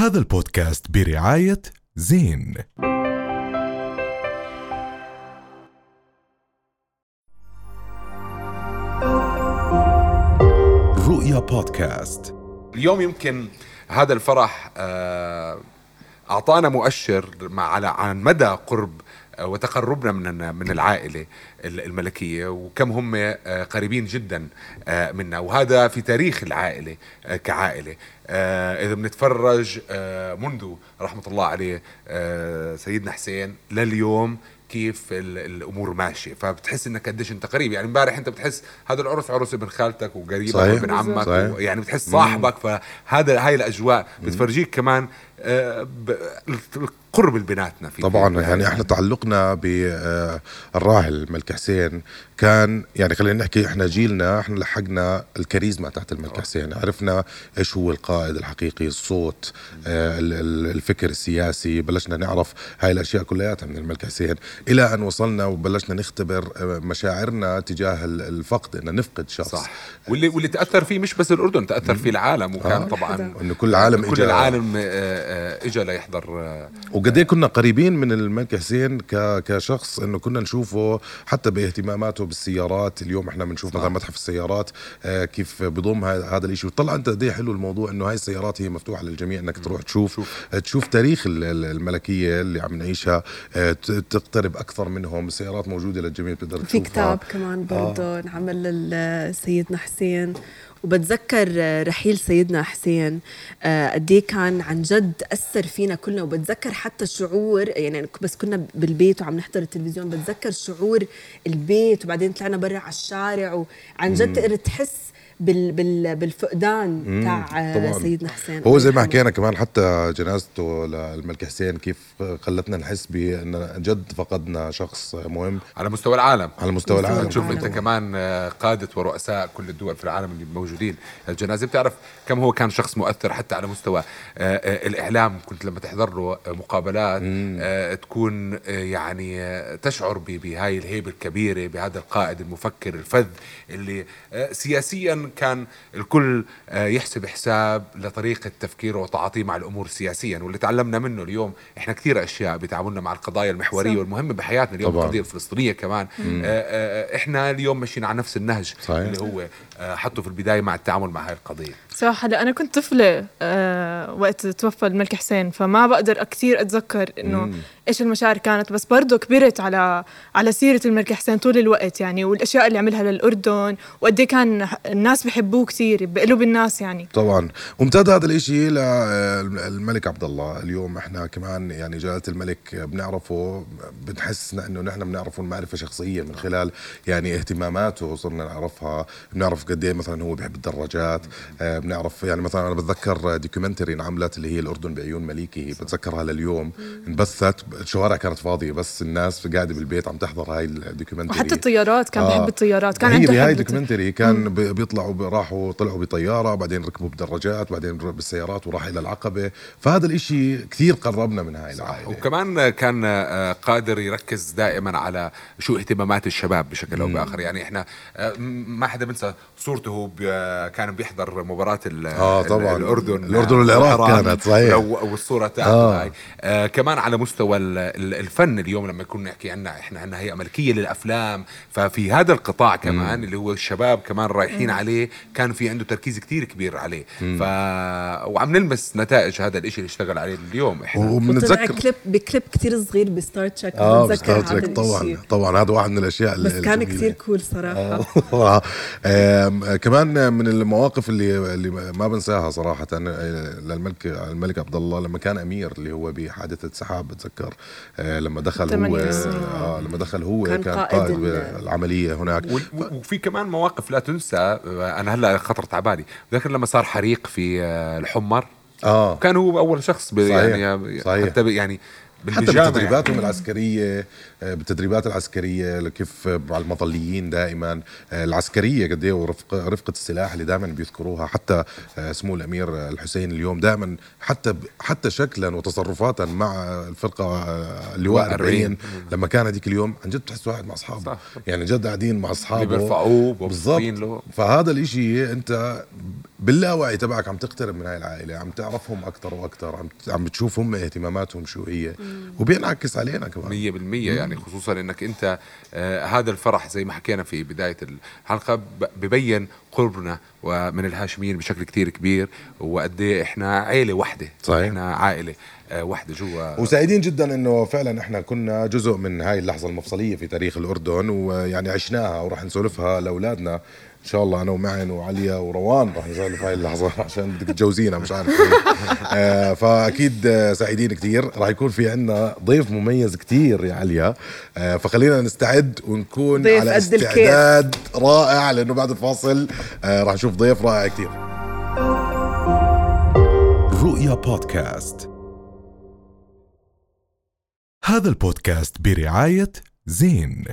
هذا البودكاست برعاية زين. رؤيا بودكاست. اليوم يمكن هذا الفرح آه، أعطانا مؤشر مع على عن مدى قرب وتقربنا من من العائلة ال- الملكية وكم هم آه، قريبين جدا آه، منا. وهذا في تاريخ العائلة آه، كعائلة. إذا بنتفرج منذ رحمة الله عليه سيدنا حسين لليوم كيف ال- الأمور ماشية. فبتحس إنك قديش أنت قريب. يعني امبارح أنت بتحس هذا العرس عرس ابن خالتك وقريبك صحيح. وابن عمك صحيح. و- يعني بتحس صاحبك. فهذا هاي الأجواء بتفرجيك كمان آه، ب- القرب اللي بيناتنا في طبعا. في- يعني إحنا تعلقنا بالراحل الملك حسين. كان يعني خلينا نحكي إحنا جيلنا إحنا لحقنا الكاريزما تاعت الملك حسين. عرفنا إيش هو القائد الحقيقي الصوت آه، ال- ال- الفكر السياسي. بلشنا نعرف هاي الأشياء كلياتها من الملك حسين. إلى أن وصلنا وبلشنا نختبر آه، مشاعرنا تجاه ال- الفقد إن نفقد شخص. صح. واللي واللي تأثر فيه مش بس الأردن تأثر فيه العالم وكان آه. طبعا انه كل العالم كل إجا- العالم آه، آه، اجى ليحضر آه، وقد إيه كنا قريبين من الملك حسين. كشخص إنه كنا نشوفه حتى باهتماماته بالسيارات. اليوم إحنا بنشوف مثلا متحف السيارات آه كيف بضم هذا الشيء وطلع أنت قد إيه حلو الموضوع إنه هاي السيارات هي مفتوحة للجميع إنك تروح تشوف. شوف. تشوف, تاريخ ال- ال- الملكية اللي عم نعيشها آه تقترب أكثر منهم. السيارات موجودة للجميع بتقدر في تشوفها. كتاب كمان برضه انعمل لسيدنا حسين. وبتذكر رحيل سيدنا حسين آه، قد إيه كان عن جد أثر فينا كلنا. وبتذكر حتى شعور يعني بس كنا بالبيت وعم نحضر التلفزيون بتذكر شعور البيت. وبعدين طلعنا برا على الشارع وعن جد تقدر تحس بال بال بالفقدان تاع. سيدنا حسين هو زي ما. حكينا كمان حتى جنازته للملك حسين كيف خلتنا نحس بأن جد فقدنا شخص مهم. على مستوى العالم. على مستوى العالم. تشوف أنت. كمان قادة ورؤساء كل الدول في العالم اللي موجودين. الجنازة بتعرف كم هو كان شخص مؤثر حتى على مستوى آه، آه، الإعلام. كنت لما تحضر له مقابلات آه، تكون يعني تشعر بهاي الهيبة الكبيرة بهذا القائد المفكر الفذ اللي آه، كان الكل آه، يحسب حساب لطريقة تفكيره وتعاطيه مع الأمور سياسيا واللي تعلمنا منه اليوم إحنا كثير أشياء بتعاملنا مع القضايا المحورية صح. والمهمة بحياتنا اليوم طبعاً. القضية الفلسطينية كمان آه، آه، إحنا اليوم ماشيين على نفس النهج صحيح. اللي هو حطه في البداية مع التعامل مع هاي القضية صراحة هلا أنا كنت طفلة وقت توفى الملك حسين فما بقدر كثير أتذكر إنه إيش المشاعر كانت بس برضه كبرت على على سيرة الملك حسين طول الوقت يعني والأشياء اللي عملها للأردن وقد إيه كان الناس بحبوه كثير بقلوب الناس يعني. طبعا. وامتد هذا الإشي للملك عبد الله. اليوم إحنا كمان يعني جلالة الملك بنعرفه بنحس إنه نحن بنعرفه معرفه شخصيه من خلال يعني اهتماماته صرنا نعرفها. بنعرف قد إيه مثلا هو بيحب الدراجات. بنعرف يعني مثلا أنا بتذكر دوكيومنتري انعملت اللي هي الأردن بعيون مليكي بتذكرها لليوم. انبثت الشوارع كانت فاضية بس الناس قاعدة بالبيت عم تحضر هاي ال documentary وحتى الطيارات كان آه. بحب الطيارات كان هي عنده بهاي حب documentary كان بي- بيطلعوا راحوا طلعوا بطيارة بعدين ركبوا بدراجات بعدين بالسيارات وراح إلى العقبة فهذا الإشي كثير قربنا من هاي العائلة وكمان كان آه، قادر يركز دائما على شو اهتمامات الشباب بشكل أو بآخر يعني إحنا آه، ما حدا بنسى صورته آه، كان بيحضر مباراة آه، ال- طبعاً. الأردن الأردن والعراق والحرام. كانت، صحيح. والصورة تاعته آه. هاي آه كمان على مستوى الفن اليوم لما كنا نحكي عنا إحنا عنا هيئة ملكية للأفلام. ففي هذا القطاع كمان اللي هو الشباب كمان رايحين عليه كان في عنده تركيز كتير كبير عليه. ف وعم نلمس نتائج هذا الإشي اللي اشتغل عليه اليوم. إحنا وطلع وبنتذكر clip ب clip كثير صغير ب Star Trek آه بتذكر Star هذا Trek طبعا. طبعا هذا واحد من الأشياء بس كان الجميلة. كثير cool صراحة. آه. كمان من المواقف اللي اللي ما بنساها صراحة آه، للملك الملك عبد الله لما كان أمير اللي هو بحادثة سحاب بتذكر؟ آه، لما دخل هو. آه لما دخل هو كان كان, قائد قائد ال- العملية هناك وفي كمان مواقف لا تنسى آه، أنا هلا خطرت على بالي ذكر لما صار حريق في آه، الحمر آه كان هو أول شخص صحيح. يعني صحيح. حتى يعني حتى بتدريباتهم يعني. العسكرية آه، بالتدريبات العسكرية كيف مع المظليين دائما آه، العسكرية قد إيه ورفقه رفقة السلاح اللي دائما بيذكروها حتى آه، سمو الأمير الحسين اليوم دائما حتى حتى شكلا وتصرفاتا مع الفرقة اللواء 40. 40 لما كان هذيك اليوم عن جد بتحس واحد مع أصحابه. صح. يعني جد قاعدين مع أصحابه. بيرفعوه بالضبط. فهذا الإشي أنت باللاوعي تبعك عم تقترب من هاي العائلة عم تعرفهم أكثر وأكثر عم عم بتشوف هم اهتماماتهم شو هي. وبينعكس علينا كمان. مية بالمية يعني خصوصا إنك أنت آه هذا الفرح زي ما حكينا في بداية الحلقة ب- ببين قربنا ومن الهاشميين بشكل كتير كبير وقد إيه إحنا عيلة واحدة صحيح. إحنا عائلة آه واحدة جوا. وسعيدين جدا إنه فعلا إحنا كنا جزء من هاي اللحظة المفصلية في تاريخ الأردن ويعني عشناها وراح نسولفها لأولادنا. إن شاء الله أنا ومعن وعليا وروان راح نسولف هاي اللحظة عشان بدك تجوزينا مش عارف. آه فأكيد سعيدين كثير راح يكون في عنا ضيف مميز كثير يا عليا. آه فخلينا نستعد ونكون ضيف على. استعداد رائع لأنه بعد الفاصل آه راح نشوف ضيف رائع كثير رؤيا بودكاست. هذا البودكاست برعاية زين.